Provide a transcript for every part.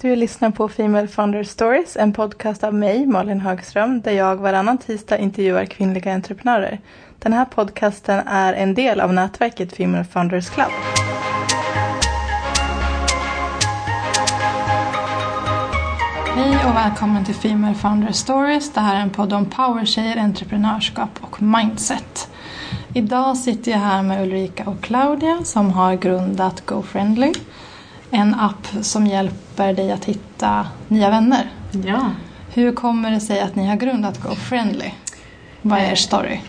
Du lyssnar på Female Founder Stories, en podcast av mig, Malin Högström, där jag varannan tisdag intervjuar kvinnliga entreprenörer. Den här podcasten är en del av nätverket Female Founders Club. Hej och välkommen till Female Founder Stories. Det här är en podd om powertjejer, entreprenörskap och mindset. Idag sitter jag här med Ulrika och Claudia som har grundat GoFriendly. En app som hjälper dig att hitta nya vänner. Ja. Hur kommer det sig att ni har grundat GoFriendly? Vad är er story?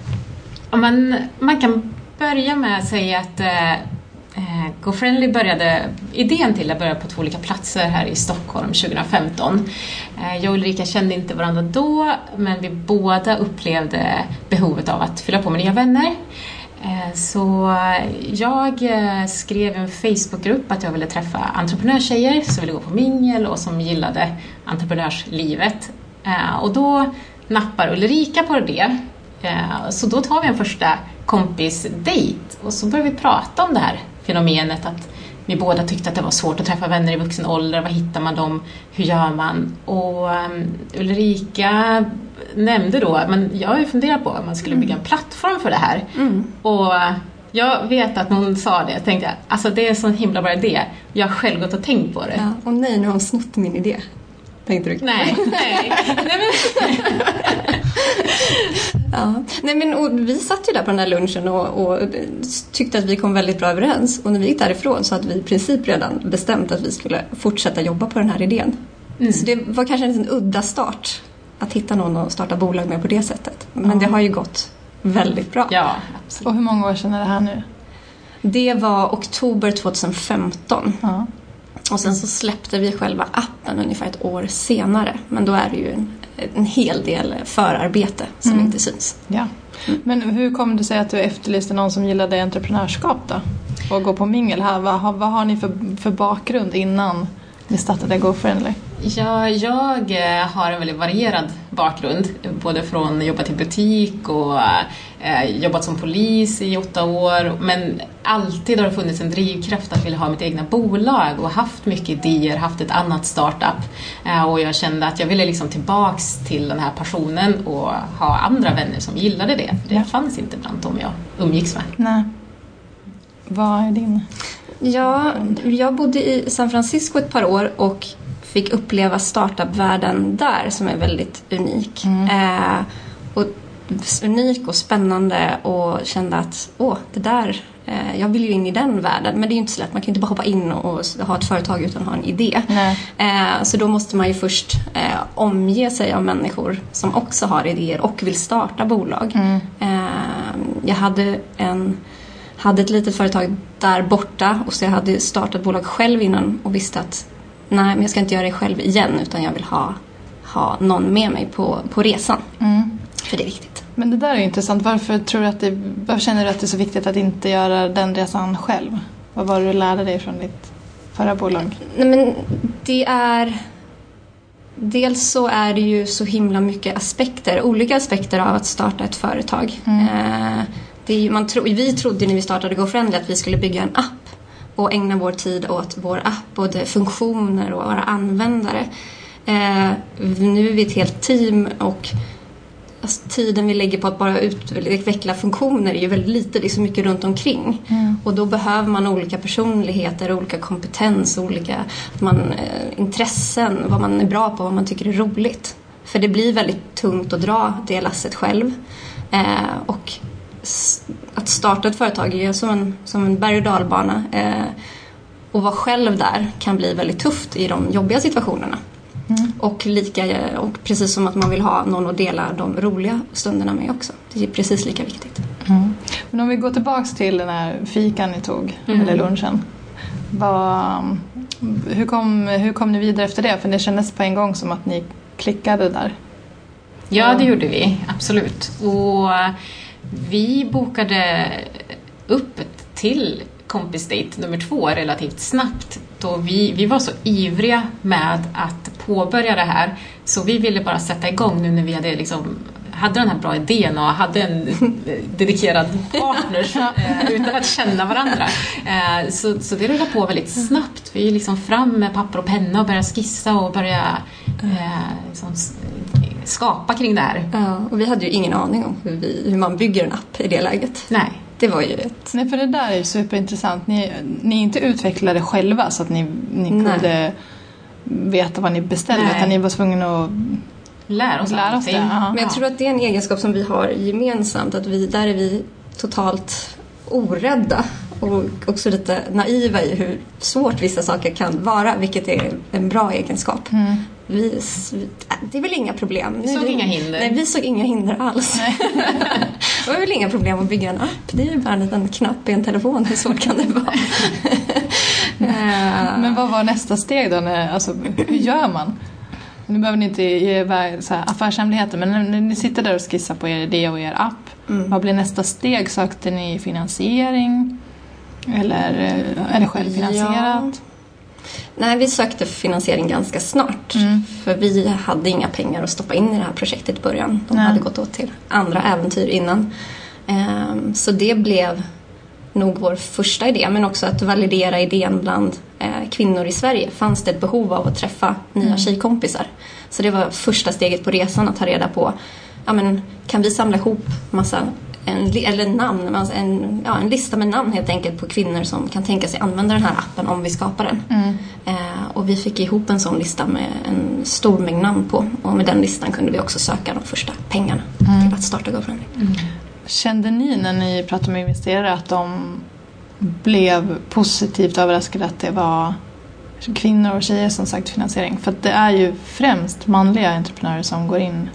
Men man kan börja med att säga att eh, eh, GoFriendly började, idén till det började på två olika platser här i Stockholm 2015. Eh, jag och Ulrika kände inte varandra då, men vi båda upplevde behovet av att fylla på med nya vänner. Eh, så jag eh, skrev i en Facebookgrupp att jag ville träffa entreprenörstjejer som ville gå på mingel och som gillade entreprenörslivet. Eh, och då nappar Ulrika på det. Så då tar vi en första kompisdejt och så börjar vi prata om det här fenomenet att vi båda tyckte att det var svårt att träffa vänner i vuxen ålder. Var hittar man dem? Hur gör man? Och um, Ulrika nämnde då, men jag har ju funderat på om man skulle bygga en plattform för det här. Och jag vet att hon sa det, tänkte jag, alltså det är en sån himla bra idé. Jag har själv gått och tänkt på det. Ja, och nej, nu har hon snott min idé. Tänkte du? Nej, nej. nej men, Ja. Nej, men, vi satt ju där på den här lunchen och, och tyckte att vi kom väldigt bra överens. Och när vi gick därifrån så hade vi i princip redan bestämt att vi skulle fortsätta jobba på den här idén. Så det var kanske en liten udda start att hitta någon att starta bolag med på det sättet. Men det har ju gått väldigt bra. ja, absolut. Och hur många år sedan är det här nu? Det var oktober 2015. Ja. Och sen så släppte vi själva appen ungefär ett år senare. Men då är det ju en, en hel del förarbete som inte syns. ja. Men hur kom det sig att du efterlyste någon som gillade entreprenörskap då? Och gå på mingel här. Vad, har- vad har ni för, för bakgrund innan ni startade GoFriendly? Ja, jag eh, har en väldigt varierad bakgrund. Både från jobbat i butik och eh, jobbat som polis i åtta år. Men alltid har det funnits en drivkraft att vilja ha mitt egna bolag och haft mycket idéer, haft ett annat startup. Eh, och jag kände att jag ville liksom tillbaks till den här passionen och ha andra vänner som gillade det. För det fanns inte bland dem jag umgicks med. Nej. Vad är din? Ja, jag bodde i San Francisco ett par år och fick uppleva startup-världen där som är väldigt unik. Eh, och unik och spännande och kände att åh, det där, eh, jag vill ju in i den världen. Men det är ju inte så lätt, man kan ju inte bara hoppa in och ha ett företag utan att ha en idé. Eh, så då måste man ju först eh, omge sig av människor som också har idéer och vill starta bolag. Eh, jag hade, en, hade ett litet företag där borta och så jag hade startat bolag själv innan och visste att nej, men jag ska inte göra det själv igen utan jag vill ha, ha någon med mig på, på resan. För det är viktigt. Men det där är ju intressant. Varför, tror du att det, varför känner du att det är så viktigt att inte göra den resan själv? Vad var det du lärde dig från ditt förra bolag? Nej, men det är... Dels så är det ju så himla mycket aspekter, olika aspekter av att starta ett företag. Eh, det man tro, vi trodde när vi startade GoFriendly att vi skulle bygga en app och ägna vår tid åt vår app, både funktioner och våra användare. Eh, nu är vi ett helt team och alltså, tiden vi lägger på att bara utveckla funktioner är ju väldigt lite, det är så mycket runt omkring. Och då behöver man olika personligheter, olika kompetens, olika man, eh, intressen, vad man är bra på, vad man tycker är roligt. För det blir väldigt tungt att dra det lasset själv. Eh, och att starta ett företag är som en, som en berg och dalbana. Eh, och vara själv där kan bli väldigt tufft i de jobbiga situationerna. Och, lika, och precis som att man vill ha någon att dela de roliga stunderna med också. Det är precis lika viktigt. Men om vi går tillbaks till den här fikan ni tog, eller lunchen. Vad, hur, kom, hur kom ni vidare efter det? För det kändes på en gång som att ni klickade där. Ja, det gjorde vi. Absolut. Och vi bokade upp ett till kompisdejt nummer två relativt snabbt. Då vi, vi var så ivriga med att påbörja det här så vi ville bara sätta igång nu när vi hade liksom hade den här bra idén och hade en dedikerad partner eh, utan att känna varandra. Eh, så, så det rullade på väldigt snabbt. Vi liksom fram med papper och penna och började skissa och börja eh, liksom, skapa kring det här. Ja, och vi hade ju ingen aning om hur, vi, hur man bygger en app i det läget. Nej. Det var ju ett... Nej, för det där är ju superintressant. Ni, ni inte utvecklade själva så att ni, ni kunde veta vad ni beställde Nej. utan ni var tvungna att Lära oss lära oss det. Ja. Men jag tror att det är en egenskap som vi har gemensamt. Att vi, där är vi totalt orädda och också lite naiva i hur svårt vissa saker kan vara, vilket är en bra egenskap. Mm. Vi, vi, det är väl inga problem. Vi såg Nu- inga hinder. Nej, vi såg inga hinder alls. det var väl inga problem att bygga en app. Det är ju bara en liten knapp i en telefon. Hur svårt kan det vara? Eh, Men vad var nästa steg då? När, alltså, hur gör man? Nu behöver ni inte ge iväg så här affärshemligheter men när, ni sitter där och skissar på er idé och er app, Mm. vad blir nästa steg? Sökte ni finansiering? Eller eh, är det självfinansierat? Nej, vi sökte finansiering ganska snart. Mm. För vi hade inga pengar att stoppa in i det här projektet i början. De Nej. hade gått åt till andra äventyr innan. Ehm, Så det blev nog vår första idé. Men också att validera idén bland eh, kvinnor i Sverige. Fanns det ett behov av att träffa nya Mm. tjejkompisar? Så det var första steget på resan att ta reda på. Ja, men, kan vi samla ihop massa en, eller namn, alltså en, ja, en lista med namn helt enkelt på kvinnor som kan tänka sig använda den här appen om vi skapar den. Mm. Eh, och vi fick ihop en sån lista med en stor mängd namn på. Och med den listan kunde vi också söka de första pengarna till att starta GoFriendly. Kände ni när ni pratade med investerare att de blev positivt överraskade att det var kvinnor och tjejer som sökte finansiering? För det är ju främst manliga entreprenörer som går in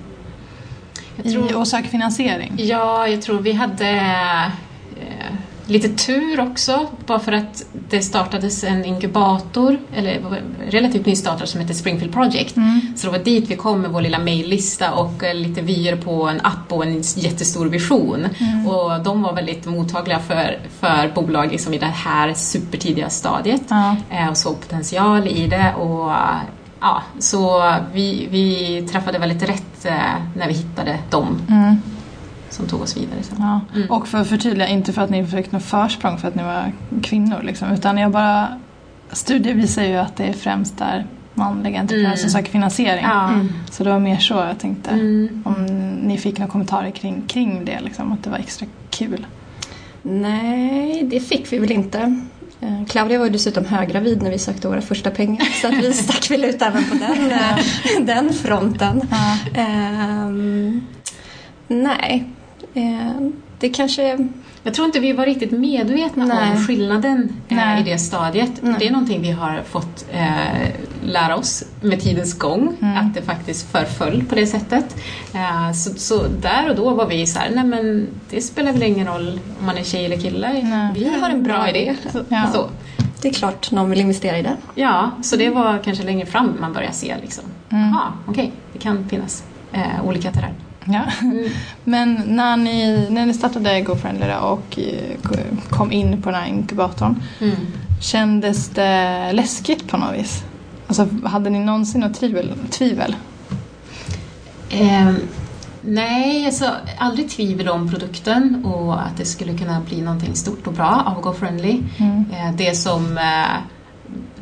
Jag i tror, och söker finansiering. ja, jag tror vi hade eh, lite tur också, bara för att det startades en inkubator, eller relativt nystartad, som heter Springfield Project. Mm. Så det var dit vi kom med vår lilla mejllista och eh, lite vyer på en app och en jättestor vision. Mm. Och de var väldigt mottagliga för, för bolag liksom i det här supertidiga stadiet Ja. eh, och såg potential i det. Och, ja, så vi, vi träffade väldigt rätt eh, när vi hittade dem Mm. som tog oss vidare sen. Ja. Mm. Och för att förtydliga, inte för att ni fick något försprång för att ni var kvinnor liksom, utan jag bara studier visar ju att det är främst där manliga entreprenörer Mm. som söker finansiering. Ja. Så det var mer så jag tänkte. Mm. Om ni fick några kommentarer kring, kring det, liksom, att det var extra kul. Nej, det fick vi väl inte. Eh, Claudia var ju dessutom höggravid när vi sökte våra första pengar. Så att vi stack väl ut även på den, eh, den fronten. Ja. Ehm, nej, Eh, det kanske... Jag tror inte vi var riktigt medvetna Nej. om skillnaden eh, Nej. i det stadiet. Nej. Det är någonting vi har fått eh, lära oss med tidens gång, Mm. att det faktiskt förföll på det sättet. Eh, så, så där och då var vi så här, nej men det spelar väl ingen roll om man är tjej eller kille. Nej. Vi har en bra idé. Ja. Så, Det är klart någon vill investera i det. ja, så det var kanske längre fram man började se liksom, Mm. okej, det kan finnas eh, olika terräng. Ja. Men när ni, när ni startade GoFriendly och eh, kom in på den här inkubatorn, Mm. kändes det läskigt på något vis? Alltså, hade ni någonsin något tvivel? tvivel? Eh, nej, alltså aldrig tvivel om produkten och att det skulle kunna bli någonting stort och bra av GoFriendly. Mm. Eh, det som, eh,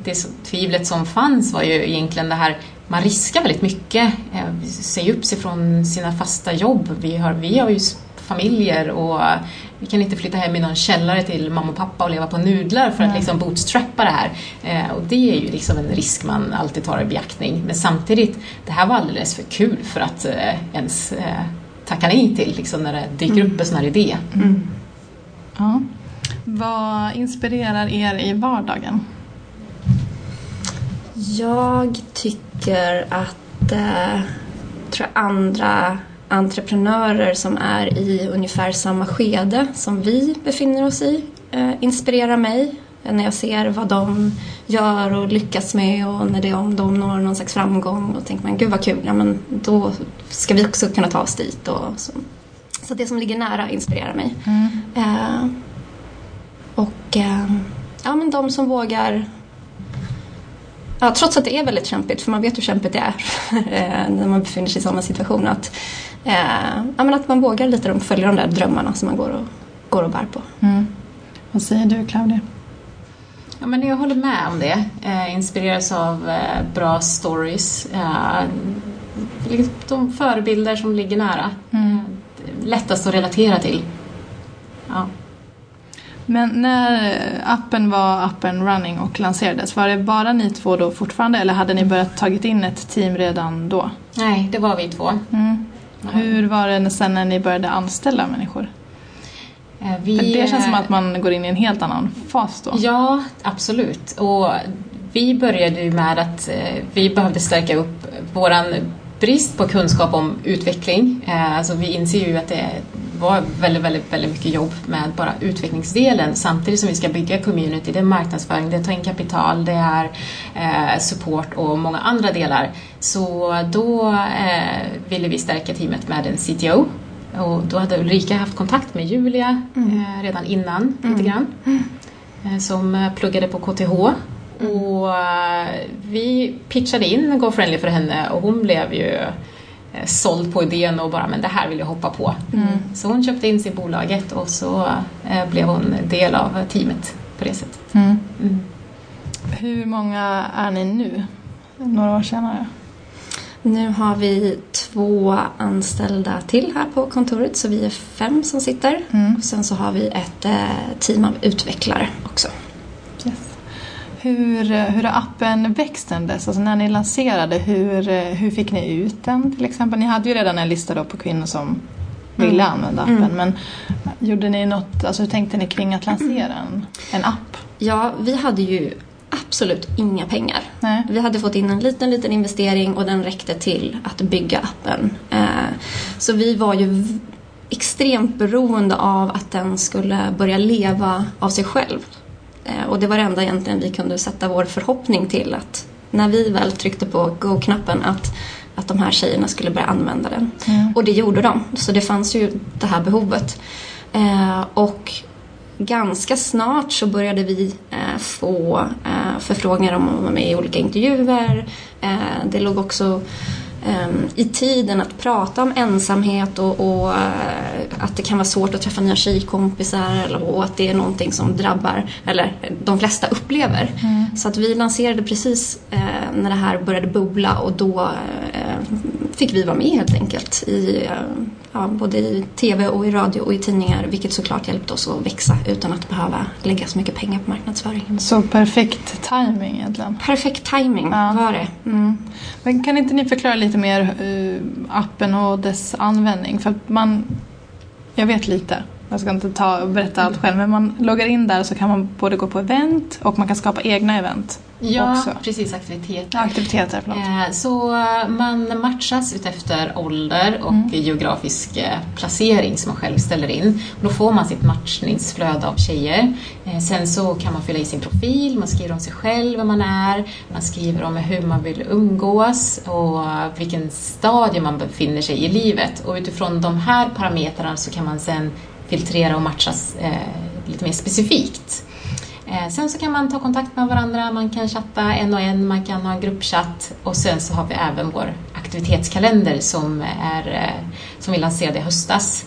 det som, tvivlet som fanns var ju egentligen det här, man riskar väldigt mycket, eh, säga upp sig från sina fasta jobb. Vi har, vi har ju familjer och vi kan inte flytta hem i någon källare till mamma och pappa och leva på nudlar för att liksom bootstrappa det här. Eh, och det är ju liksom en risk man alltid tar i beaktning. Men samtidigt, det här var alldeles för kul för att eh, ens eh, tacka nej till liksom, när det dyker upp en sån här idé. Ja. Vad inspirerar er i vardagen? Jag tycker att eh, tror andra entreprenörer som är i ungefär samma skede som vi befinner oss i eh, inspirerar mig. När jag ser vad de gör och lyckas med och när det, om de når någon slags framgång då tänker man gud vad kul, ja, men då ska vi också kunna ta oss dit. Och så. så det som ligger nära inspirerar mig. Eh, och eh, ja, men de som vågar ja, trots att det är väldigt kämpigt, för man vet hur kämpigt det är eh, när man befinner sig i samma situation, att, eh, ja, men att man vågar lite följa de där drömmarna som man går och, går och bär på. Mm. Vad säger du Claudia? Ja, men jag håller med om det. Eh, inspireras av eh, bra stories. Eh, de förebilder som ligger nära. Mm. Lättast att relatera till. Ja. Men när appen var up and running och lanserades, var det bara ni två då fortfarande eller hade ni börjat tagit in ett team redan då? Nej, det var vi två. Mm. Hur var det sen när ni började anställa människor? Eh, vi, För det känns som att man går in i en helt annan fas då. Ja, absolut. Och vi började ju med att eh, vi behövde stärka upp våran brist på kunskap om utveckling. Eh, alltså vi inser ju att det var väldigt, väldigt, väldigt mycket jobb med bara utvecklingsdelen samtidigt som vi ska bygga community, det är marknadsföring, det är ta in kapital, det är support och många andra delar. Så då ville vi stärka teamet med en CTO och då hade Ulrika haft kontakt med Julia mm. eh, redan innan mm. lite grann. Mm. Eh, som eh, pluggade på KTH. Mm. Och eh, vi pitchade in GoFriendly för henne och hon blev ju eh, såld på idén och bara men det här vill jag hoppa på. Mm. Så hon köpte in sig i bolaget och så eh, blev hon del av teamet på det sättet. Mm. Hur många är ni nu? Några år senare? Nu har vi två anställda till här på kontoret så vi är fem som sitter. Mm. Och sen så har vi ett eh, team av utvecklare också. Hur, hur har appen växt sen dess? Alltså när ni lanserade, hur, hur fick ni ut den till exempel? Ni hade ju redan en lista på kvinnor som ville mm. använda appen mm. men gjorde ni något, alltså hur tänkte ni kring att lansera en, en app? Ja, vi hade ju absolut inga pengar. Nej. Vi hade fått in en liten, liten investering och den räckte till att bygga appen. Eh, så vi var ju extremt beroende av att den skulle börja leva av sig själv. Eh, och det var det enda egentligen vi kunde sätta vår förhoppning till att när vi väl tryckte på go-knappen att, att de här tjejerna skulle börja använda den. Mm. Och det gjorde de. Så det fanns ju det här behovet. Eh, och ganska snart så började vi eh, få eh, förfrågningar om att vara med i olika intervjuer. Eh, det låg också i tiden att prata om ensamhet och, och uh, att det kan vara svårt att träffa nya tjejkompisar och att det är någonting som drabbar, eller de flesta upplever. Mm. Så att vi lanserade precis uh, när det här började bubbla och då fick vi vara med helt enkelt i ja, både i tv och i radio och i tidningar vilket såklart hjälpte oss att växa utan att behöva lägga så mycket pengar på marknadsföring. Så perfekt timing egentligen? Perfekt timing ja. var det. Mm. Men kan inte ni förklara lite mer uh, appen och dess användning? För att man, jag vet lite jag ska inte ta och berätta allt själv, men man loggar in där så kan man både gå på event och man kan skapa egna event. Ja, också. precis. Aktiviteter. Aktiviteter förlåt. Eh, så man matchas utefter ålder och mm. geografisk eh, placering som man själv ställer in. Då får man sitt matchningsflöde av tjejer. Eh, sen så kan man fylla i sin profil, man skriver om sig själv, vem man är, man skriver om hur man vill umgås och vilken stadie man befinner sig i livet. Och utifrån de här parametrarna så kan man sen filtrera och matchas lite mer specifikt. Eh, sen så kan man ta kontakt med varandra, man kan chatta en och en, man kan ha en gruppchatt och sen så har vi även vår aktivitetskalender som, är, eh, som vi lanserade i höstas.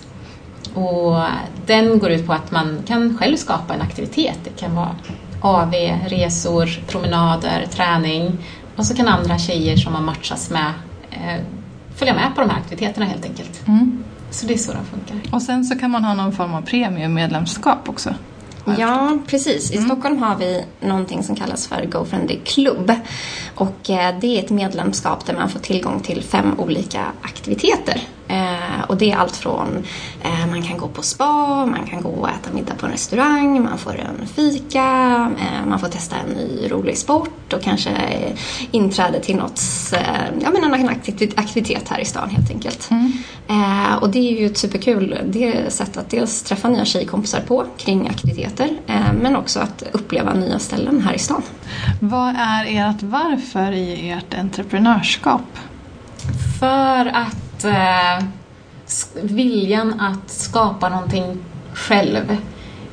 Och den går ut på att man kan själv skapa en aktivitet. Det kan vara AV, resor, promenader, träning och så kan andra tjejer som man matchas med eh, följa med på de här aktiviteterna helt enkelt. Mm. Så det är så det funkar. Och sen så kan man ha någon form av premiummedlemskap också. Ja, precis. I mm. Stockholm har vi någonting som kallas för GoFriendly Club. Och eh, det är ett medlemskap där man får tillgång till fem olika aktiviteter. Eh, och det är allt från eh, man kan gå på spa, man kan gå och äta middag på en restaurang, man får en fika, eh, man får testa en ny rolig sport och kanske inträde till något, ja men en aktivitet här i stan helt enkelt. Mm. Och det är ju ett superkul det sätt att dels träffa nya tjejkompisar på kring aktiviteter men också att uppleva nya ställen här i stan. Vad är ert varför i ert entreprenörskap? För att eh, viljan att skapa någonting själv.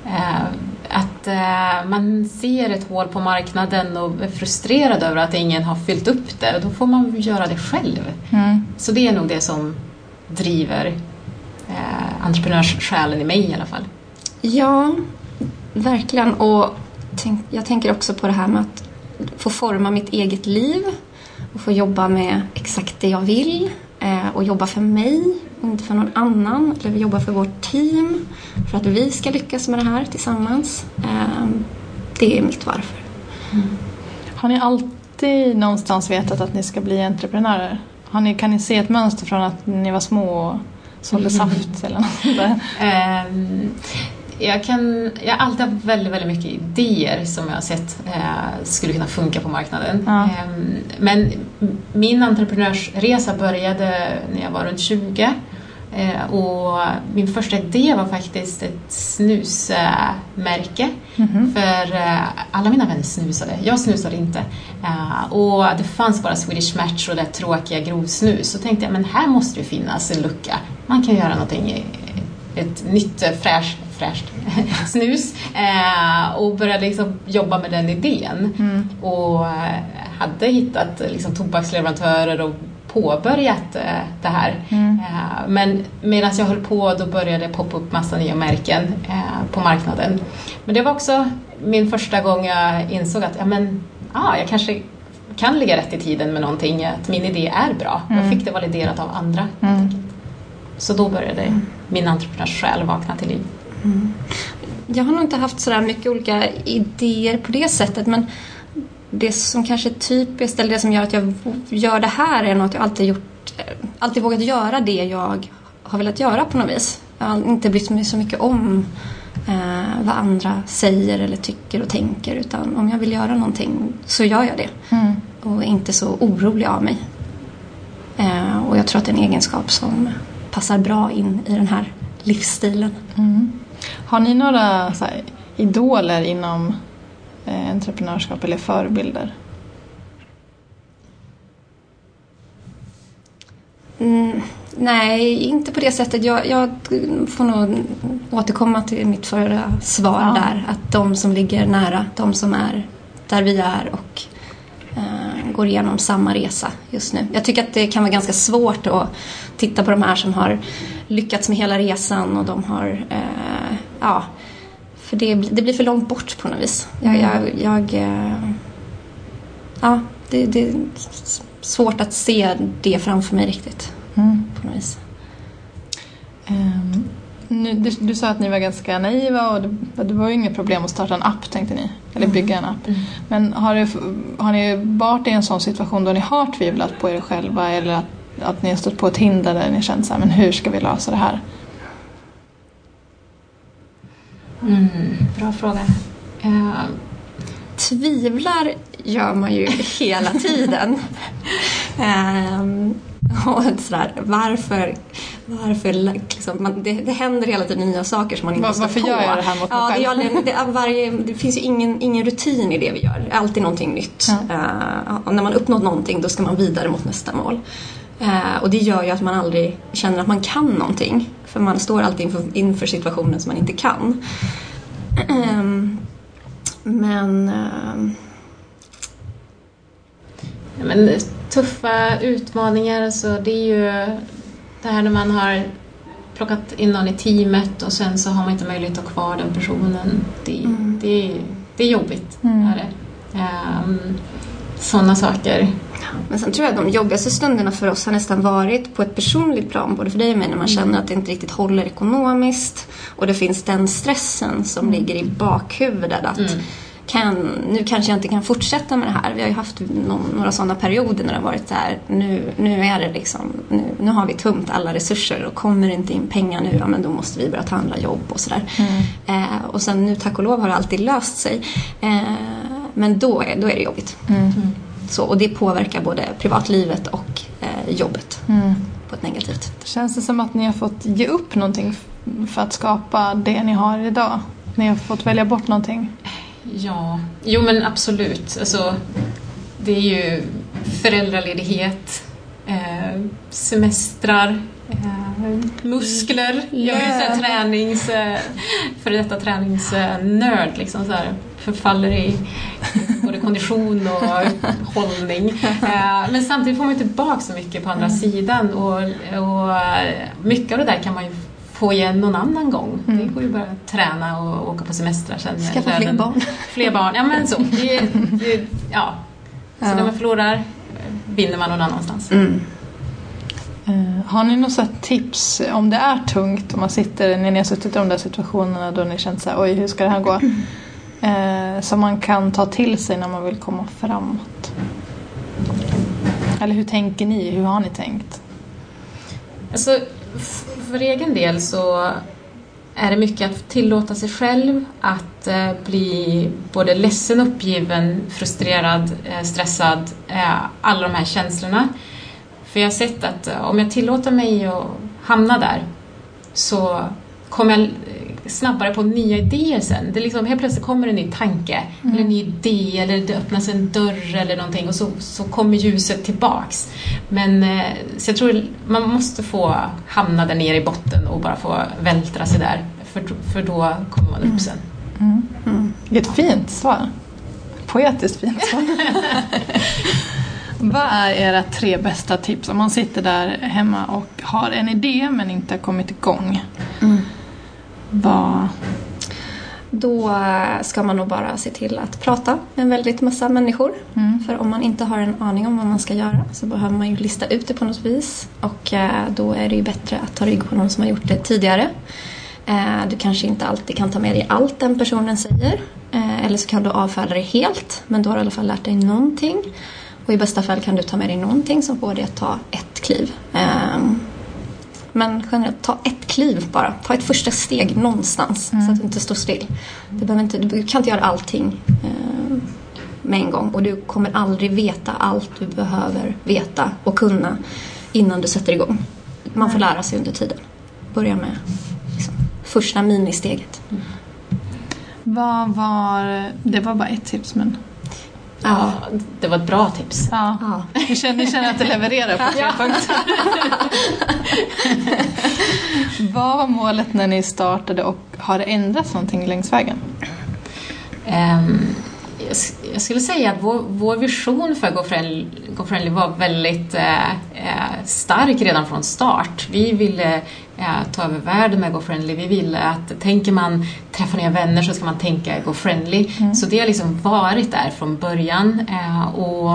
Eh, att eh, man ser ett hål på marknaden och är frustrerad över att ingen har fyllt upp det. Och då får man göra det själv. Mm. Så det är nog det som driver eh, entreprenörssjälen i mig i alla fall. Ja, verkligen. Och jag tänker också på det här med att få forma mitt eget liv och få jobba med exakt det jag vill och jobba för mig inte för någon annan. Eller jobba för vårt team för att vi ska lyckas med det här tillsammans. Eh, det är mitt varför. Har ni alltid någonstans vetat att ni ska bli entreprenörer? Har ni, kan ni se ett mönster från att ni var små och sålde saft eller något? Ehm, jag, kan, jag har alltid haft väldigt, väldigt mycket idéer som jag har sett eh, skulle kunna funka på marknaden. Ja. Ehm, men min entreprenörsresa började när jag var runt 20. Eh, och min första idé var faktiskt ett snusmärke. Mhm. För eh, alla mina vänner snusade, jag snusade inte. Eh, och det fanns bara Swedish Match och det tråkiga grovsnus. Så tänkte jag, men här måste det finnas en lucka. Man kan göra någonting, ett nytt fräscht, fräscht snus. Och började liksom jobba med den idén. Mm. Och hade hittat liksom, tobaksleverantörer och påbörjat eh, det här. Mm. Eh, Men medan jag höll på då började poppa upp massa nya märken eh, på marknaden. Men det var också min första gång jag insåg att ja, men, ah, jag kanske kan ligga rätt i tiden med någonting, att min idé är bra. Jag Mm. fick det validerat av andra. Mm. Så då började min entreprenörssjäl vakna till liv. Jag har nog inte haft sådär mycket olika idéer på det sättet men det som kanske är typiskt eller det som gör att jag gör det här är nog att jag alltid gjort, eh, alltid vågat göra det jag har velat göra på något vis. Jag har inte brytt mig så mycket om eh, vad andra säger eller tycker och tänker utan om jag vill göra någonting så gör jag det Mm. och är inte så orolig av mig. Eh, och jag tror att det är en egenskap som passar bra in i den här livsstilen. Mm. Har ni några här, idoler inom entreprenörskap eller förebilder? Mm, nej, inte på det sättet. Jag, jag får nog återkomma till mitt förra svar Ja. där. Att de som ligger nära, de som är där vi är och eh, går igenom samma resa just nu. Jag tycker att det kan vara ganska svårt att titta på de här som har lyckats med hela resan och de har, eh, ja, för det, det blir för långt bort på något vis. Jag, jag, jag eh, ja, det, det är svårt att se det framför mig riktigt Mm. på något vis. Ehm, nu, du, du sa att ni var ganska naiva och det, det var ju inget problem att starta en app tänkte ni. Eller bygga en app. Men har, det, har ni varit i en sån situation då ni har tvivlat på er själva eller att, att ni har stått på ett hinder där ni känt så här, men hur ska vi lösa det här? Mm, bra fråga. Eh, Tvivlar gör man ju hela tiden. Ehm, och sådär, varför, varför liksom, man, det, det händer hela tiden nya saker som man inte Var- står varför på. gör jag det här mot mig ja, det, är själv? det, är varje, det finns ju ingen, ingen rutin i det vi gör. Det alltid någonting nytt. Ja. Eh, och när man uppnått någonting då ska man vidare mot nästa mål. Eh, och det gör ju att man aldrig känner att man kan någonting. För man står alltid inför, inför situationer som man inte kan. Ehm, men ehm, Ja, men tuffa utmaningar, alltså det är ju det här när man har plockat in någon i teamet och sen så har man inte möjlighet att ha kvar den personen. Det, Mm. det, det är jobbigt. Mm. Är det. Um, Sådana saker. Men sen tror jag att de jobbigaste stunderna för oss har nästan varit på ett personligt plan, både för dig och mig, när man känner att det inte riktigt håller ekonomiskt och det finns den stressen som ligger i bakhuvudet att Mm. kan, nu kanske jag inte kan fortsätta med det här. Vi har ju haft någon, några sådana perioder när det har varit så här, nu, nu är det liksom, nu, nu har vi tömt alla resurser och kommer det inte in pengar nu, ja men då måste vi börja ta andra jobb och sådär. Eh, och sen nu tack och lov har det alltid löst sig. Eh, men då är, då är det jobbigt. Mm. Så, och det påverkar både privatlivet och eh, jobbet Mm. på ett negativt. Känns det som att ni har fått ge upp någonting för att skapa det ni har idag? Ni har fått välja bort någonting? Ja, jo men absolut. Alltså, det är ju föräldraledighet. eh, semestrar, eh, muskler. Jag är ju så tränings, eh, för detta träningsnörd. Liksom, så här, förfaller i både kondition och hållning. Eh, men samtidigt får man ju tillbaka så mycket på andra mm. sidan och, och mycket av det där kan man ju få igen någon annan gång. Mm. Det går ju bara att träna och åka på semestrar sen. Skaffa fler barn. Fler barn, ja men så. Det, det, ja. Så ja. när man förlorar vinner man någon annanstans. Mm. Uh, har ni något tips om det är tungt, om man sitter, när ni har suttit i de där situationerna då ni känt såhär, oj hur ska det här gå? Eh, som man kan ta till sig när man vill komma framåt? Eller hur tänker ni? Hur har ni tänkt? Alltså, för egen del så är det mycket att tillåta sig själv att eh, bli både ledsen, uppgiven, frustrerad, eh, stressad, eh, alla de här känslorna. För jag har sett att eh, om jag tillåter mig att hamna där så kommer jag snabbare på nya idéer sen. Det liksom, helt plötsligt kommer en ny tanke, mm. eller en ny idé, eller det öppnas en dörr eller någonting och så, så kommer ljuset tillbaks. Men, eh, så jag tror man måste få hamna där nere i botten och bara få vältra sig där, för, för då kommer man upp mm. sen. Mm. Mm. Vilket fint svar. Poetiskt fint svar. Vad är era tre bästa tips om man sitter där hemma och har en idé men inte har kommit igång? Mm. Vad... Då ska man nog bara se till att prata med en väldigt massa människor. Mm. För om man inte har en aning om vad man ska göra så behöver man ju lista ut det på något vis. Och eh, då är det ju bättre att ta rygg på någon som har gjort det tidigare. Eh, du kanske inte alltid kan ta med dig allt den personen säger. Eh, eller så kan du avfärda det helt, men då har du i alla fall lärt dig någonting. Och i bästa fall kan du ta med dig någonting som får dig att ta ett kliv. Men generellt, ta ett kliv bara. Ta ett första steg någonstans mm. så att du inte står still. Du, behöver inte, du kan inte göra allting eh, med en gång och du kommer aldrig veta allt du behöver veta och kunna innan du sätter igång. Man får lära sig under tiden. Börja med liksom, första ministeget. Mm. Vad var, det var bara ett tips men Ja, det var ett bra tips. Ja. Ja. Ni, känner, ni känner att det levererar på tre punkter. Vad var målet när ni startade och har det ändrats någonting längs vägen? Um, jag skulle säga att vår, vår vision för Go Friendly, var väldigt eh, eh, stark redan från start. Vi ville eh, ta över världen med Go Friendly. Vi ville att tänker man träffa nya vänner så ska man tänka Go Friendly. Mm. Så det har liksom varit där från början. Eh, och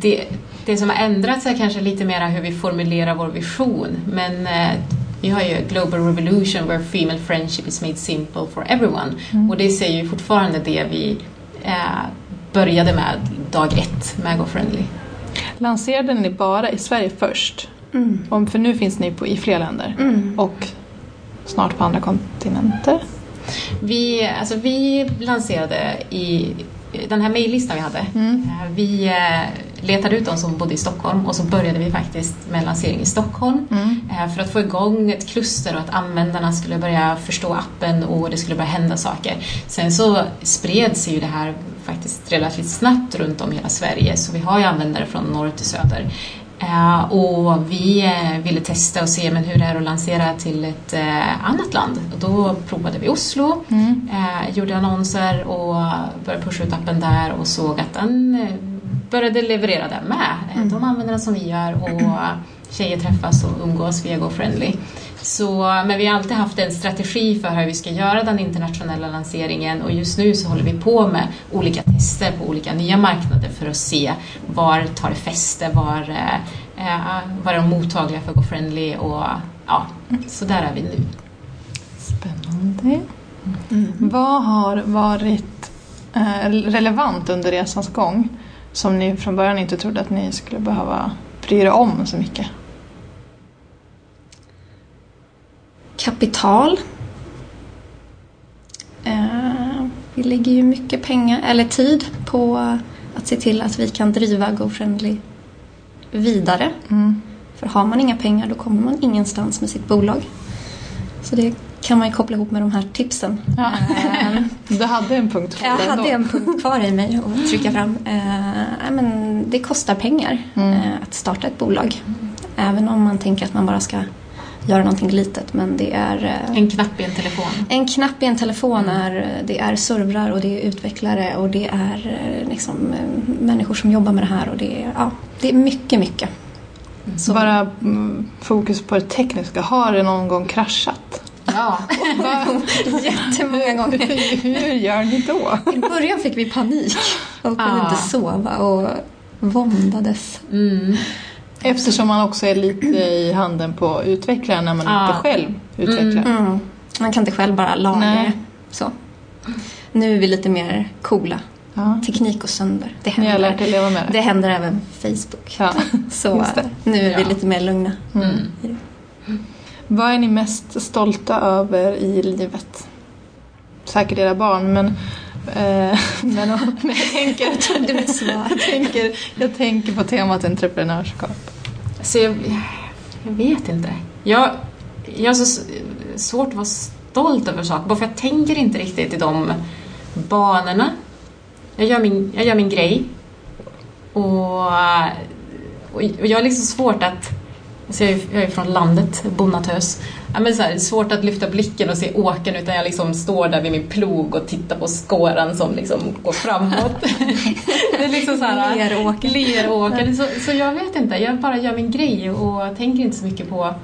det, det som har ändrats är kanske lite mer hur vi formulerar vår vision. Men eh, vi har ju Global Revolution where female friendship is made simple for everyone. Mm. Och det säger ju fortfarande det vi eh, började med dag ett med GoFriendly. Lanserade ni bara i Sverige först? Mm. Om, för nu finns ni på, i fler länder mm. och snart på andra kontinenter? Vi, alltså vi lanserade i den här mejllistan vi hade. Mm. Eh, vi eh, letade ut de som bodde i Stockholm och så började vi faktiskt med lansering i Stockholm mm. Eh, för att få igång ett kluster och att användarna skulle börja förstå appen och det skulle börja hända saker. Sen så spred sig ju det här faktiskt relativt snabbt runt om hela Sverige så vi har ju användare från norr till söder. Uh, och vi uh, ville testa och se men hur det är att lansera till ett annat land. Och då provade vi Oslo, mm. gjorde annonser och började pusha ut appen där och såg att den började leverera där med. Mm. De använder den som vi gör och tjejer träffas och umgås via GoFriendly. Så, men vi har alltid haft en strategi för hur vi ska göra den internationella lanseringen och just nu så håller vi på med olika tester på olika nya marknader för att se var tar det fäste, var, eh, eh var är de mottagliga för GoFriendly och ja, så där är vi nu. Spännande. Mm. Vad har varit eh, relevant under resans gång som ni från början inte trodde att ni skulle behöva bry er om så mycket? kapital. Eh, vi lägger ju mycket pengar, eller tid, på att se till att vi kan driva GoFriendly vidare. Mm. För har man inga pengar då kommer man ingenstans med sitt bolag. Så det kan man ju koppla ihop med de här tipsen. Ja. du hade en punkt kvar Jag hade en punkt kvar i mig att trycka fram. Eh, men det kostar pengar Mm. eh, att starta ett bolag. Även om man tänker att man bara ska göra någonting litet. Men det är eh, En knapp i en telefon. en knapp i en telefon, är, det är servrar och det är utvecklare och det är eh, liksom, människor som jobbar med det här. Och det, är, ja, det är mycket, mycket. Så bara mm, fokus på det tekniska. Har det någon gång kraschat? Ja. Jättemånga gånger. Hur gör ni då? I början fick vi panik och kunde Ah. inte sova och våndades. Mm. Eftersom man också är lite i handen på utvecklaren när man Ja. inte själv utvecklar. Mm. Man kan inte själv bara laga Nej. Så. Nu är vi lite mer coola. Ja. Teknik går sönder. Det Ni har händer, lärt er leva med det. det händer även Facebook. Ja. Så nu är vi Ja. lite mer lugna. Vad är ni mest stolta över i livet? Säkert era barn, men, eh, men, men jag, tänker, Det är mitt svar. jag, tänker, jag tänker på temat entreprenörskap. Så jag, jag vet inte. Jag, jag har så svårt att vara stolt över saker, bara för jag tänker inte riktigt i de banorna. Jag gör min, jag gör min grej. Och, och, och jag har liksom svårt att... Alltså jag, är, jag är från landet, bonnatös. Ja, men så här, svårt att lyfta blicken och se åkern utan jag liksom står där vid min plog och tittar på skåran som liksom går framåt. det är liksom så här, Leråker. Leråker. Så, så jag vet inte, jag bara gör min grej och tänker inte så mycket på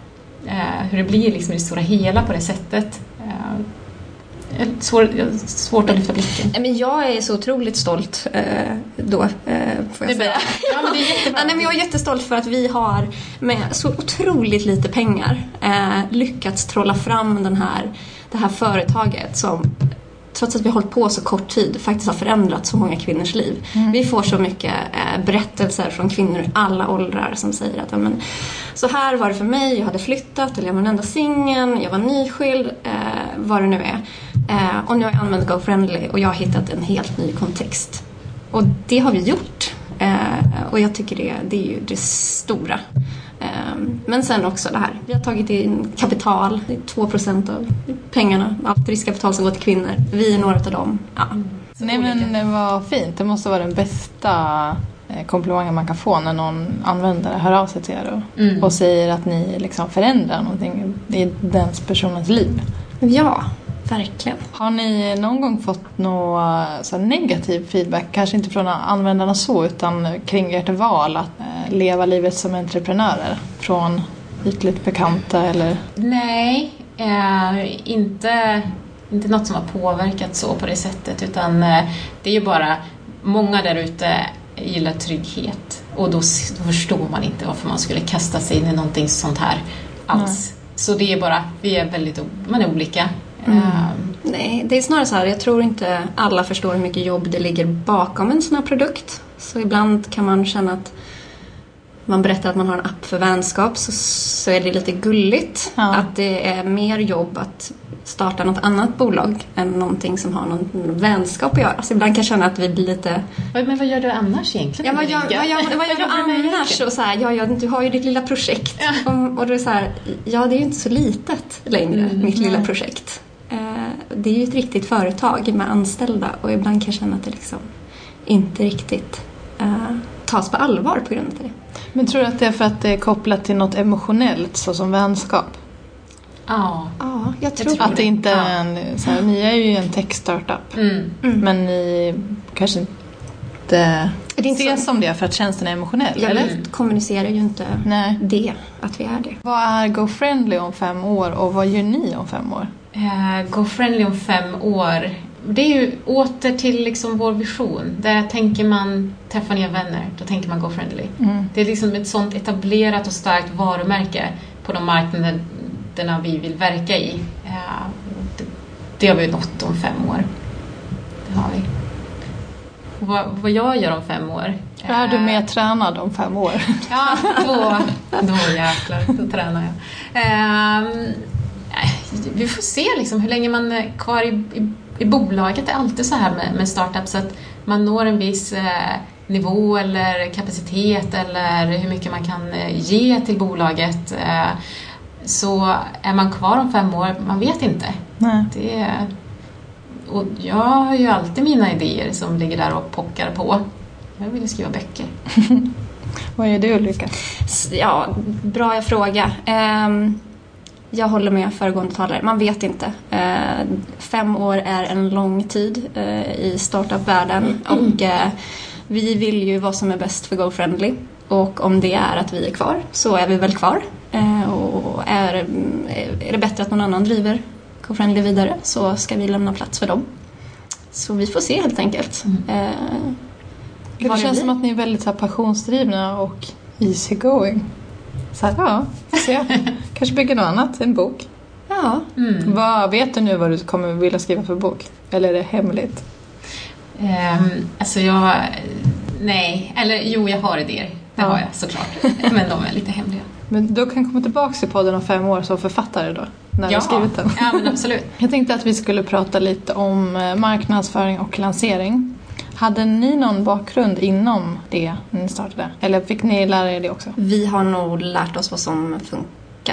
eh, hur det blir liksom i det stora hela på det sättet. Svår, svårt att lyfta blicken. Men jag är så otroligt stolt eh, då, eh, får jag säga. Ja, men det är jättebra. Ja, nej, men jag är jättestolt för att vi har med så otroligt lite pengar eh, lyckats trolla fram den här, det här företaget som trots att vi har hållit på så kort tid faktiskt har förändrat så många kvinnors liv. Vi får så mycket eh, berättelser från kvinnor i alla åldrar som säger att men, så här var det för mig, jag hade flyttat eller jag var den enda singeln, jag var nyskild, eh, vad det nu är. Eh, och nu har jag använt GoFriendly och jag har hittat en helt ny kontext. Och det har vi gjort. Eh, och jag tycker det, det är ju det stora. Eh, men sen också det här, vi har tagit in kapital, det är 2% av pengarna, allt riskkapital som går till kvinnor. Vi är några av dem. Ja. Nej men vad fint. Det måste vara den bästa eh, komplimangen man kan få när någon användare hör av sig till er och, Mm. och säger att ni liksom förändrar någonting i den personens liv. ja, verkligen. Har ni någon gång fått någon så negativ feedback, kanske inte från användarna så, utan kring ert val att eh, leva livet som entreprenörer? Från ytligt bekanta eller? Nej, eh, inte, inte något som har påverkat så på det sättet utan eh, det är ju bara många där ute gillar trygghet och då, då förstår man inte varför man skulle kasta sig in i någonting sånt här alls. Så det är bara, vi är väldigt, man är olika. Eh, Nej, det är snarare så här, jag tror inte alla förstår hur mycket jobb det ligger bakom en sån här produkt. Så ibland kan man känna att man berättar att man har en app för vänskap så, så är det lite gulligt. Ja. Att det är mer jobb att starta något annat bolag än någonting som har någon vänskap att göra. Så ibland kan jag känna att vi blir lite Men vad gör du annars egentligen? Ja, vad gör, vad gör, vad gör du jobbar med annars? Och så här, ja, ja, du har ju ditt lilla projekt. Och, och det är så här, ja, det är ju inte så litet längre, Mm, mitt lilla projekt. Eh, det är ju ett riktigt företag med anställda och ibland kan jag känna att det liksom inte riktigt eh, tas på allvar på grund av det. Men tror du att det är för att det är kopplat till något emotionellt såsom vänskap? Ja. Ja, jag tror Att det inte Ja. är en, så här, ni är ju en tech-startup. Mm. Men ni kanske inte Det ses så- som det för att tjänsten är emotionell, Jag eller? kommunicerar ju inte Nej. det, att vi är det. Vad är GoFriendly om fem år och vad gör ni om fem år? Eh, GoFriendly om fem år. Det är ju åter till liksom vår vision. Där tänker man träffa nya vänner, då tänker man GoFriendly. Mm. Det är liksom ett sånt etablerat och starkt varumärke på de marknaderna vi vill verka i. Eh, det, det har vi nått om fem år. Det har vi. Vad, vad jag gör om fem år? Är du eh, mer tränad om fem år? Ja, då, då jäklar, då tränar jag. Nej, vi får se liksom hur länge man är kvar i, i, i bolaget. Det är alltid så här med, med startups att man når en viss eh, nivå eller kapacitet eller hur mycket man kan eh, ge till bolaget. Eh, så är man kvar om fem år, man vet inte. Nej. Det är, och jag har ju alltid mina idéer som ligger där och pockar på. Jag ville skriva böcker. Vad gör du Ulrika? Ja, bra fråga. Ehm, jag håller med föregående talare. Man vet inte. Eh, fem år är en lång tid eh, i startup-världen och eh, vi vill ju vad som är bäst för GoFriendly. Och om det är att vi är kvar så är vi väl kvar. Och är, är det bättre att någon annan driver GoFriendly vidare så ska vi lämna plats för dem. Så vi får se helt enkelt. Eh, Det vad känns blir. som att ni är väldigt så här, passionsdrivna och easy going. Så här, ja, får se. Kanske bygga något annat, en bok. Ja, Mm. Vad Vet du nu vad du kommer vilja skriva för bok? Eller är det hemligt? Ehm, alltså jag... Nej, eller jo, jag har idéer. Det Ja. har jag såklart. Men de är lite hemliga. Men du kan komma tillbaka till podden om fem år som författare då? När du har skrivit den. Ja, men absolut. Jag tänkte att vi skulle prata lite om eh, marknadsföring och lansering. Hade ni någon bakgrund inom det när ni startade? Eller fick ni lära er det också? Vi har nog lärt oss vad som funkar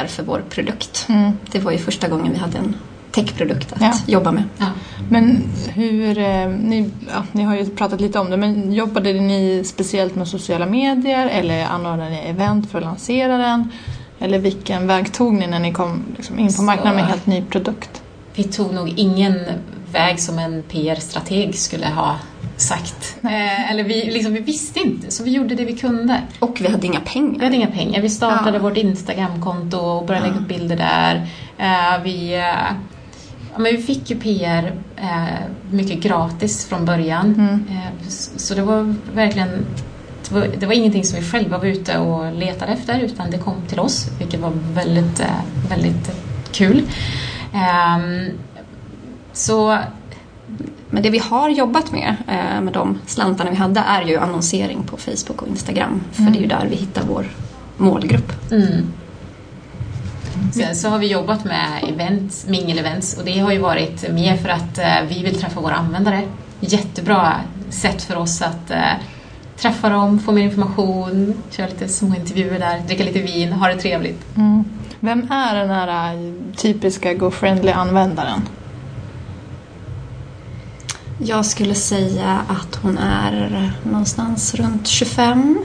för vår produkt. Mm. Det var ju första gången vi hade en techprodukt att Ja. jobba med. Ja. Men hur, eh, ni, ja, ni har ju pratat lite om det, men jobbade ni speciellt med sociala medier eller anordnade ni event för att lansera den? Eller vilken väg tog ni när ni kom liksom, in på Så- marknaden med en helt ny produkt? Vi tog nog ingen väg som en PR-strateg skulle ha sagt. Eh, eller vi, liksom, vi visste inte, så vi gjorde det vi kunde. Och vi hade inga Vi pengar. hade inga pengar. Vi startade Ja. vårt Instagramkonto och började lägga upp bilder där. Eh, vi, eh, ja, men vi fick ju PR eh, mycket gratis från början. Mm. Eh, så det var verkligen det var, det var ingenting som vi själva var ute och letade efter utan det kom till oss vilket var väldigt, eh, väldigt kul. Ehm, så Men det vi har jobbat med, eh, med de slantarna vi hade, är ju annonsering på Facebook och Instagram. För Mm. det är ju där vi hittar vår målgrupp. Mm. Sen så har vi jobbat med events, mingel-events och det har ju varit mer för att eh, vi vill träffa våra användare. Jättebra sätt för oss att eh, träffa dem, få mer information, köra lite små intervjuer där, dricka lite vin, ha det trevligt. Mm. Vem är den här typiska GoFriendly-användaren? Jag skulle säga att hon är någonstans runt 25,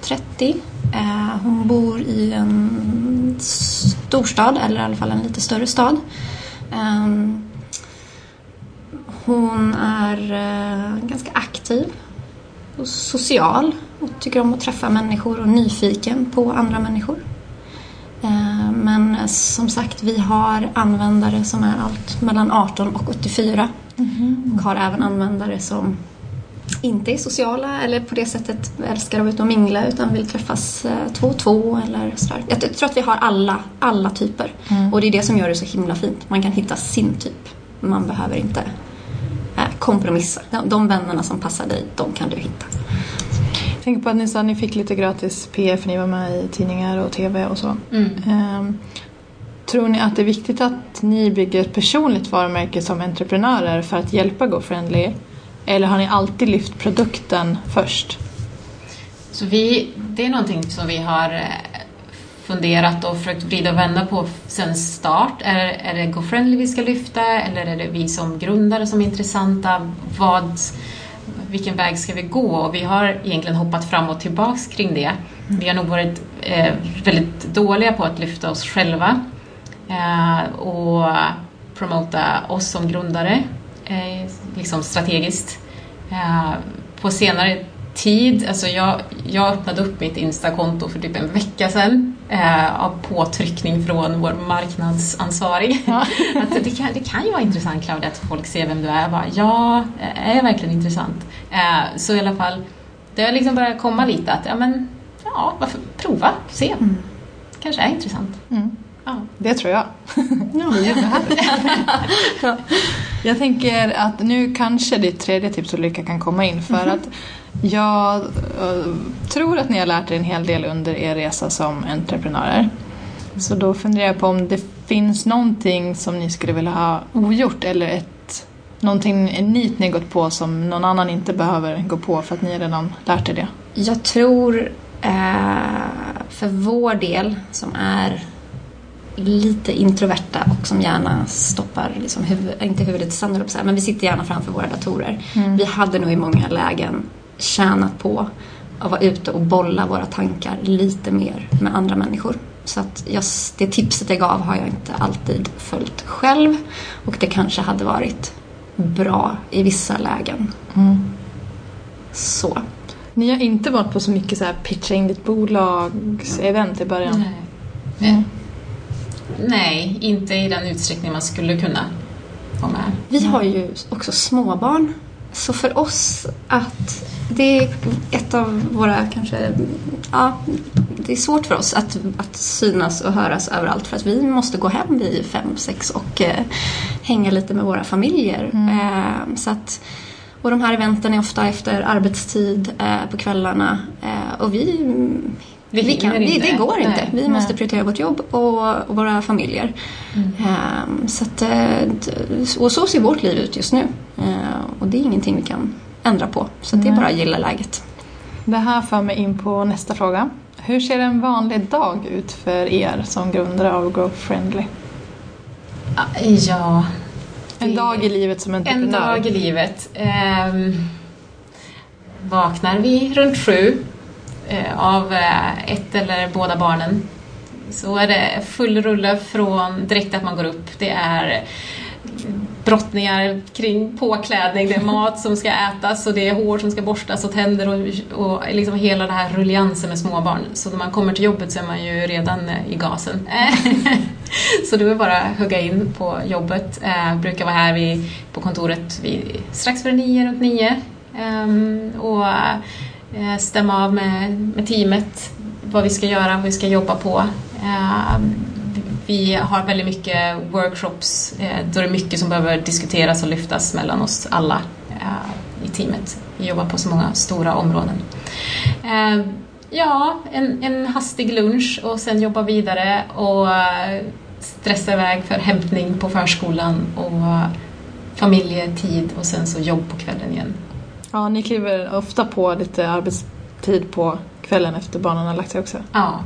30. Eh, hon bor i en storstad, eller i alla fall en lite större stad. Ehm, hon är eh, ganska aktiv och social och tycker om att träffa människor och nyfiken på andra människor. Eh, Men som sagt, vi har användare som är allt mellan 18 och 84 och har även användare som inte är sociala eller på det sättet älskar att vara ute och mingla utan vill träffas eh, två och två eller sådär. Jag tror att vi har alla, alla typer och det är det som gör det så himla fint. Man kan hitta sin typ. Man behöver inte eh, kompromissa. De, de vännerna som passar dig, de kan du hitta. Tänker på att ni sa att ni fick lite gratis PR för ni var med i tidningar och TV och så. Ehm, tror ni att det är viktigt att ni bygger ett personligt varumärke som entreprenörer för att hjälpa GoFriendly? Eller har ni alltid lyft produkten först? Så vi, det är någonting som vi har eh, funderat och försökt vrida och vända på sen start. Är, är det GoFriendly vi ska lyfta eller är det vi som grundare som är intressanta? Vad, vilken väg ska vi gå? Och vi har egentligen hoppat fram och tillbaks kring det. Vi har nog varit eh, väldigt dåliga på att lyfta oss själva eh, och promota oss som grundare, eh, liksom strategiskt. Eh, på senare tid, alltså jag, jag öppnade upp mitt Insta-konto för typ en vecka sedan eh, av påtryckning från vår marknadsansvarig. Ja. att det, kan, det kan ju vara intressant Claudia att folk ser vem du är. Jag bara, ja, är jag verkligen intressant? Eh, så i alla fall, det har liksom börjat komma lite att, ja men, ja, varför prova, se. Kanske är intressant. Mm. Ja. Det tror jag. Är jättehärligt. jag tänker att nu kanske ditt tredje tips Ulrika kan komma in för att jag eh, tror att ni har lärt er en hel del under er resa som entreprenörer. Så då funderar jag på om det finns någonting som ni skulle vilja ha ogjort eller ett, någonting en nit ni gått på som någon annan inte behöver gå på för att ni redan lärt er det. Jag tror eh, för vår del som är lite introverta och som gärna stoppar, liksom huvud, inte huvudet i sanden, men vi sitter gärna framför våra datorer. Vi hade nog i många lägen tjänat på att vara ute och bolla våra tankar lite mer med andra människor. Så att just det tipset jag gav har jag inte alltid följt själv och det kanske hade varit bra i vissa lägen. Så. Ni har inte varit på så mycket så här pitcha in ditt bolags event i början? Nej. Eh, Nej, inte i den utsträckning man skulle kunna vara med. Vi har ju också småbarn. Så för oss att det är ett av våra kanske, ja, det är svårt för oss att, att synas och höras överallt för att vi måste gå hem vid fem, sex och eh, hänga lite med våra familjer. Eh, så att, och de här eventen är ofta efter arbetstid eh, på kvällarna eh, och vi Vi vi kan, hinner det, går inte. Nej. Vi Nej. måste prioritera vårt jobb och, och våra familjer. Ehm, så att, eh, och så ser vårt liv ut just nu. Ehm, och det är ingenting vi kan ändra på. Så att det är bara att gilla läget. Det här för mig in på nästa fråga. Hur ser en vanlig dag ut för er som grundare av Growth Friendly? Ja, En dag i livet som en entreprenör? dag i livet. Ehm, vaknar vi runt sju Eh, av eh, ett eller båda barnen så är det full rulle från direkt att man går upp. Det är brottningar kring påklädning, det är mat som ska ätas och det är hår som ska borstas och tänder och, och liksom hela den här rulliansen med småbarn. Så när man kommer till jobbet så är man ju redan eh, i gasen. så det är bara att hugga in på jobbet. Jag brukar vara här vid, på kontoret vid, strax före nio, runt nio. Ehm, och Eh, stämma av med, med teamet vad vi ska göra, vad vi ska jobba på. Eh, vi har väldigt mycket workshops eh, då det är mycket som behöver diskuteras och lyftas mellan oss alla eh, i teamet. Vi jobbar på så många stora områden. Eh, Ja, en, en hastig lunch och sen jobba vidare och eh, stressa iväg för hämtning på förskolan och familjetid och sen så jobb på kvällen igen. Ja, ni kliver ofta på lite arbetstid på kvällen efter barnen har lagt sig också. Ja,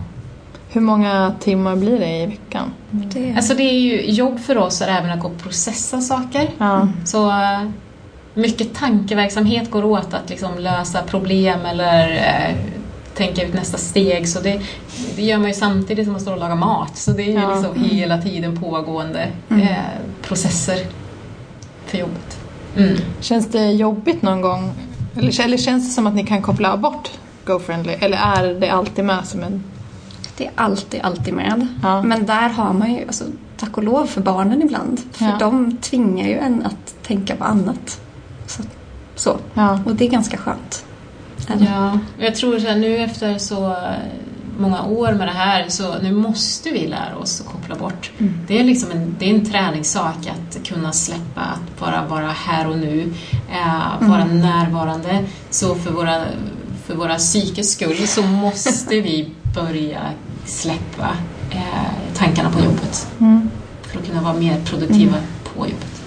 Hur många timmar blir det i veckan? Det, alltså det är ju jobb för oss är även att gå och processa saker. Ja, Så eh, mycket tankeverksamhet går åt att liksom lösa problem eller eh, tänka ut nästa steg. Så det, det gör man ju samtidigt som man står och lagar mat. Så det är ju Ja. liksom hela tiden pågående Mm. eh, processer för jobbet. Mm. Känns det jobbigt någon gång? Eller, eller känns det som att ni kan koppla bort GoFriendly? Eller är det alltid med som en... det är alltid, alltid med. Ja. Men där har man ju, alltså, tack och lov för barnen ibland. För Ja. de tvingar ju en att tänka på annat. Så, så. Ja. Och det är ganska skönt. Eller? Ja, jag tror så här, nu efter så många år med det här så nu måste vi lära oss att koppla bort. Det är liksom en, det är en träningssak att kunna släppa, att bara vara här och nu, eh, vara närvarande. Så för våra, för våra psykes skull så måste vi börja släppa eh, tankarna på jobbet Mm. för att kunna vara mer produktiva på jobbet.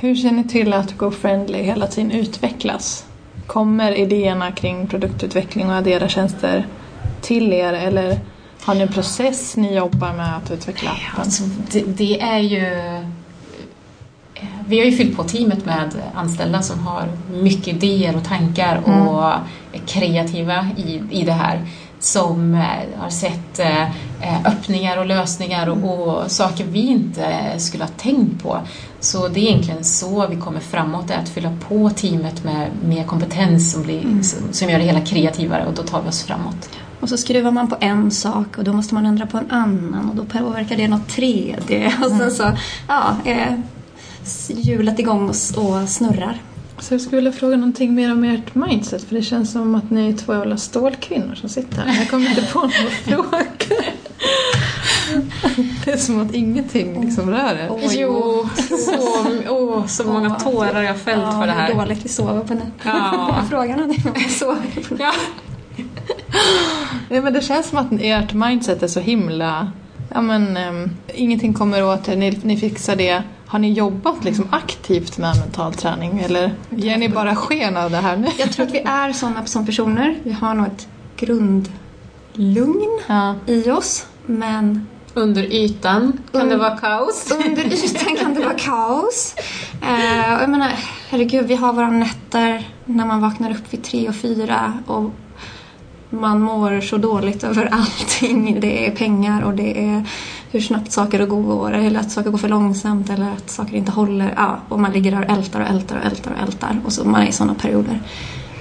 Hur ser ni till att GoFriendly hela tiden utvecklas? Kommer idéerna kring produktutveckling och addera tjänster till er eller har ni en process ni jobbar med att utveckla appen? Alltså, det, det är ju... Vi har ju fyllt på teamet med anställda som har mycket idéer och tankar Mm. och är kreativa i, i det här. Som eh, har sett eh, öppningar och lösningar och, och saker vi inte skulle ha tänkt på. Så det är egentligen så vi kommer framåt, att fylla på teamet med mer kompetens som, blir, som, som gör det hela kreativare och då tar vi oss framåt. Och så skruvar man på en sak och då måste man ändra på en annan och då påverkar det något tredje. Och sen så, ja, är hjulet igång och, och snurrar. Så jag skulle vilja fråga någonting mer om ert mindset för det känns som att ni är två jävla stålkvinnor som sitter här. Jag kommer inte på några frågor. Det är som att ingenting liksom rör er. Oj. Jo, så, åh, så många tårar jag fällt ja, för det här. dåligt vi sover på nätterna. Ja. Frågan är om vi sover på Ja. Nej, men det känns som att ert mindset är så himla... Ja, men, ehm, ingenting kommer åt er, ni, ni fixar det. Har ni jobbat liksom aktivt med mental träning eller ger ni bara sken av det här nu? Jag tror att vi är sådana som personer. Vi har nog ett grundlugn Ja. i oss. Men Under ytan kan det vara kaos. under ytan kan det vara kaos. Eh, och jag menar, herregud, vi har våra nätter när man vaknar upp vid tre och fyra och man mår så dåligt över allting. Det är pengar och det är hur snabbt saker går eller att saker går för långsamt eller att saker inte håller. Ja, och man ligger där och ältar och ältar och ältar och ältar och så man är i sådana perioder.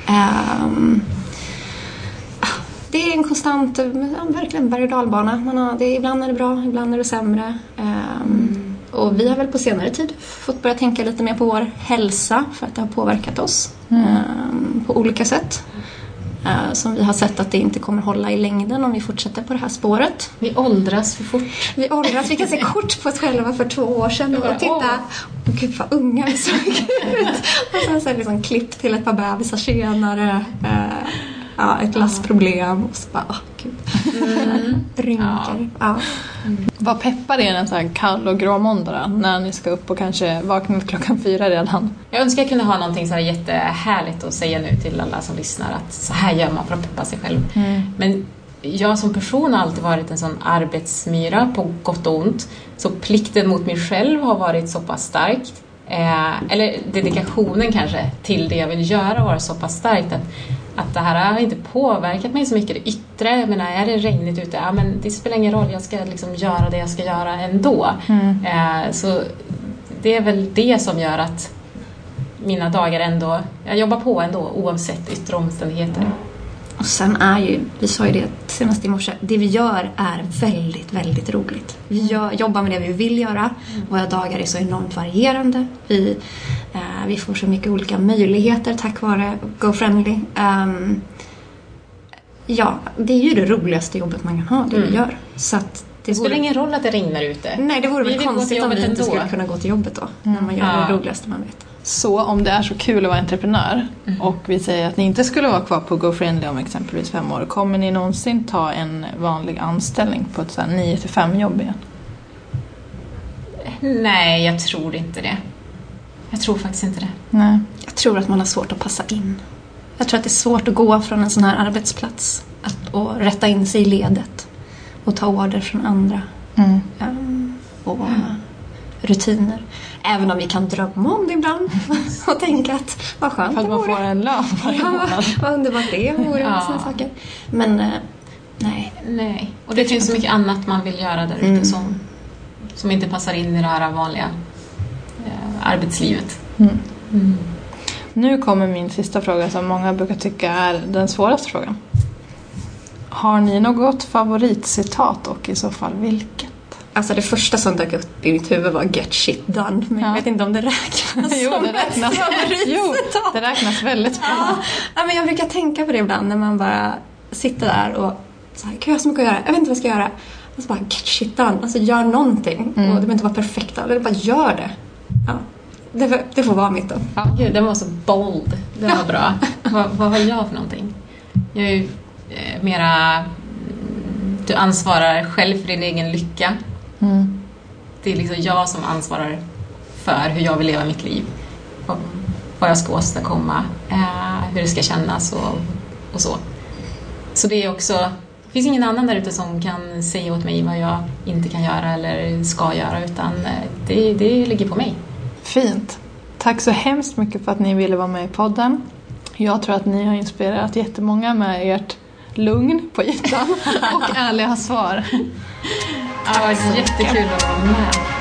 Um, det är en konstant, verkligen berg och dalbana. Man har, det, ibland är det bra, ibland är det sämre. Um. Och vi har väl på senare tid fått börja tänka lite mer på vår hälsa för att det har påverkat oss mm. um, på olika sätt. Uh, som vi har sett att det inte kommer hålla i längden om vi fortsätter på det här spåret. Vi åldras för fort. Vi åldras, vi kan se kort på oss själva för två år sedan och titta, åh gud vad unga vi såg ut. och sen så liksom klippt till ett par bebisar senare. Uh, ja, ett lastproblem och så bara, oh, gud. Mm. Rynkor. Ja. Ja. Mm. Vad peppar er en sån här kall och grå måndag då, när ni ska upp och kanske vakna klockan fyra redan? Jag önskar jag kunde ha någonting så här jättehärligt att säga nu till alla som lyssnar att så här gör man för att peppa sig själv. Mm. Men jag som person har alltid varit en sån arbetsmyra på gott och ont. Så plikten mot mig själv har varit så pass starkt. Eh, eller dedikationen kanske till det jag vill göra har varit så pass starkt att att det här har inte påverkat mig så mycket, det yttre. Jag menar, är det regnigt ute, ja men det spelar ingen roll, jag ska liksom göra det jag ska göra ändå. Mm. Eh, så det är väl det som gör att mina dagar ändå, jag jobbar på ändå oavsett yttre omständigheter. Och sen är ju, vi sa ju det senast i morse, det vi gör är väldigt, väldigt roligt. Vi gör, jobbar med det vi vill göra. Mm. Våra dagar är så enormt varierande. Vi, eh, vi får så mycket olika möjligheter tack vare GoFriendly. Um, ja, det är ju det roligaste jobbet man kan ha, det mm. vi gör. Så att det, det spelar ingen roll att det regnar ute. Nej, det vore väl konstigt om vi inte ändå. skulle kunna gå till jobbet då. Mm. När man gör ja. det roligaste man vet. Så om det är så kul att vara entreprenör mm. och vi säger att ni inte skulle vara kvar på GoFriendly om exempelvis fem år, kommer ni någonsin ta en vanlig anställning på ett 9 5 jobb igen? Nej, jag tror inte det. Jag tror faktiskt inte det. Nej. Jag tror att man har svårt att passa in. Jag tror att det är svårt att gå från en sån här arbetsplats att, och rätta in sig i ledet och ta order från andra. Mm. Um, och rutiner. Även om vi kan drömma om det ibland och tänka att vad skönt För att man får en lön varje månad. vad underbart det vore. ja. Såna saker. Men eh, nej. nej. Och det, det finns så mycket annat man vill göra där ute mm. som, som inte passar in i det här vanliga arbetslivet. Mm. Mm. Nu kommer min sista fråga som många brukar tycka är den svåraste frågan. Har ni något favoritcitat och i så fall vilket? Alltså det första som dök upp i mitt huvud var get shit done. Men ja. jag vet inte om det räknas jo, som det räknas. jo, det räknas väldigt bra. Ja. men jag brukar tänka på det ibland när man bara sitter där och så här, jag har så mycket att göra, jag vet inte vad jag ska göra. Och så bara get shit done. Alltså gör någonting. Mm. Och det behöver inte vara perfekt, eller bara gör det. Ja. Det, det får vara mitt då. Ja, gud, den var så bold. Det var bra. vad, vad har jag för någonting? Jag är ju eh, mera... Du ansvarar själv för din egen lycka. Mm. Det är liksom jag som ansvarar för hur jag vill leva mitt liv. Vad jag ska åstadkomma, eh, hur det ska kännas och, och så. Så det är också, det finns ingen annan där ute som kan säga åt mig vad jag inte kan göra eller ska göra utan eh, det, det ligger på mig. Fint. Tack så hemskt mycket för att ni ville vara med i podden. Jag tror att ni har inspirerat jättemånga med ert lugn på ytan och ärliga svar. Ja, det var jättekul att vara med.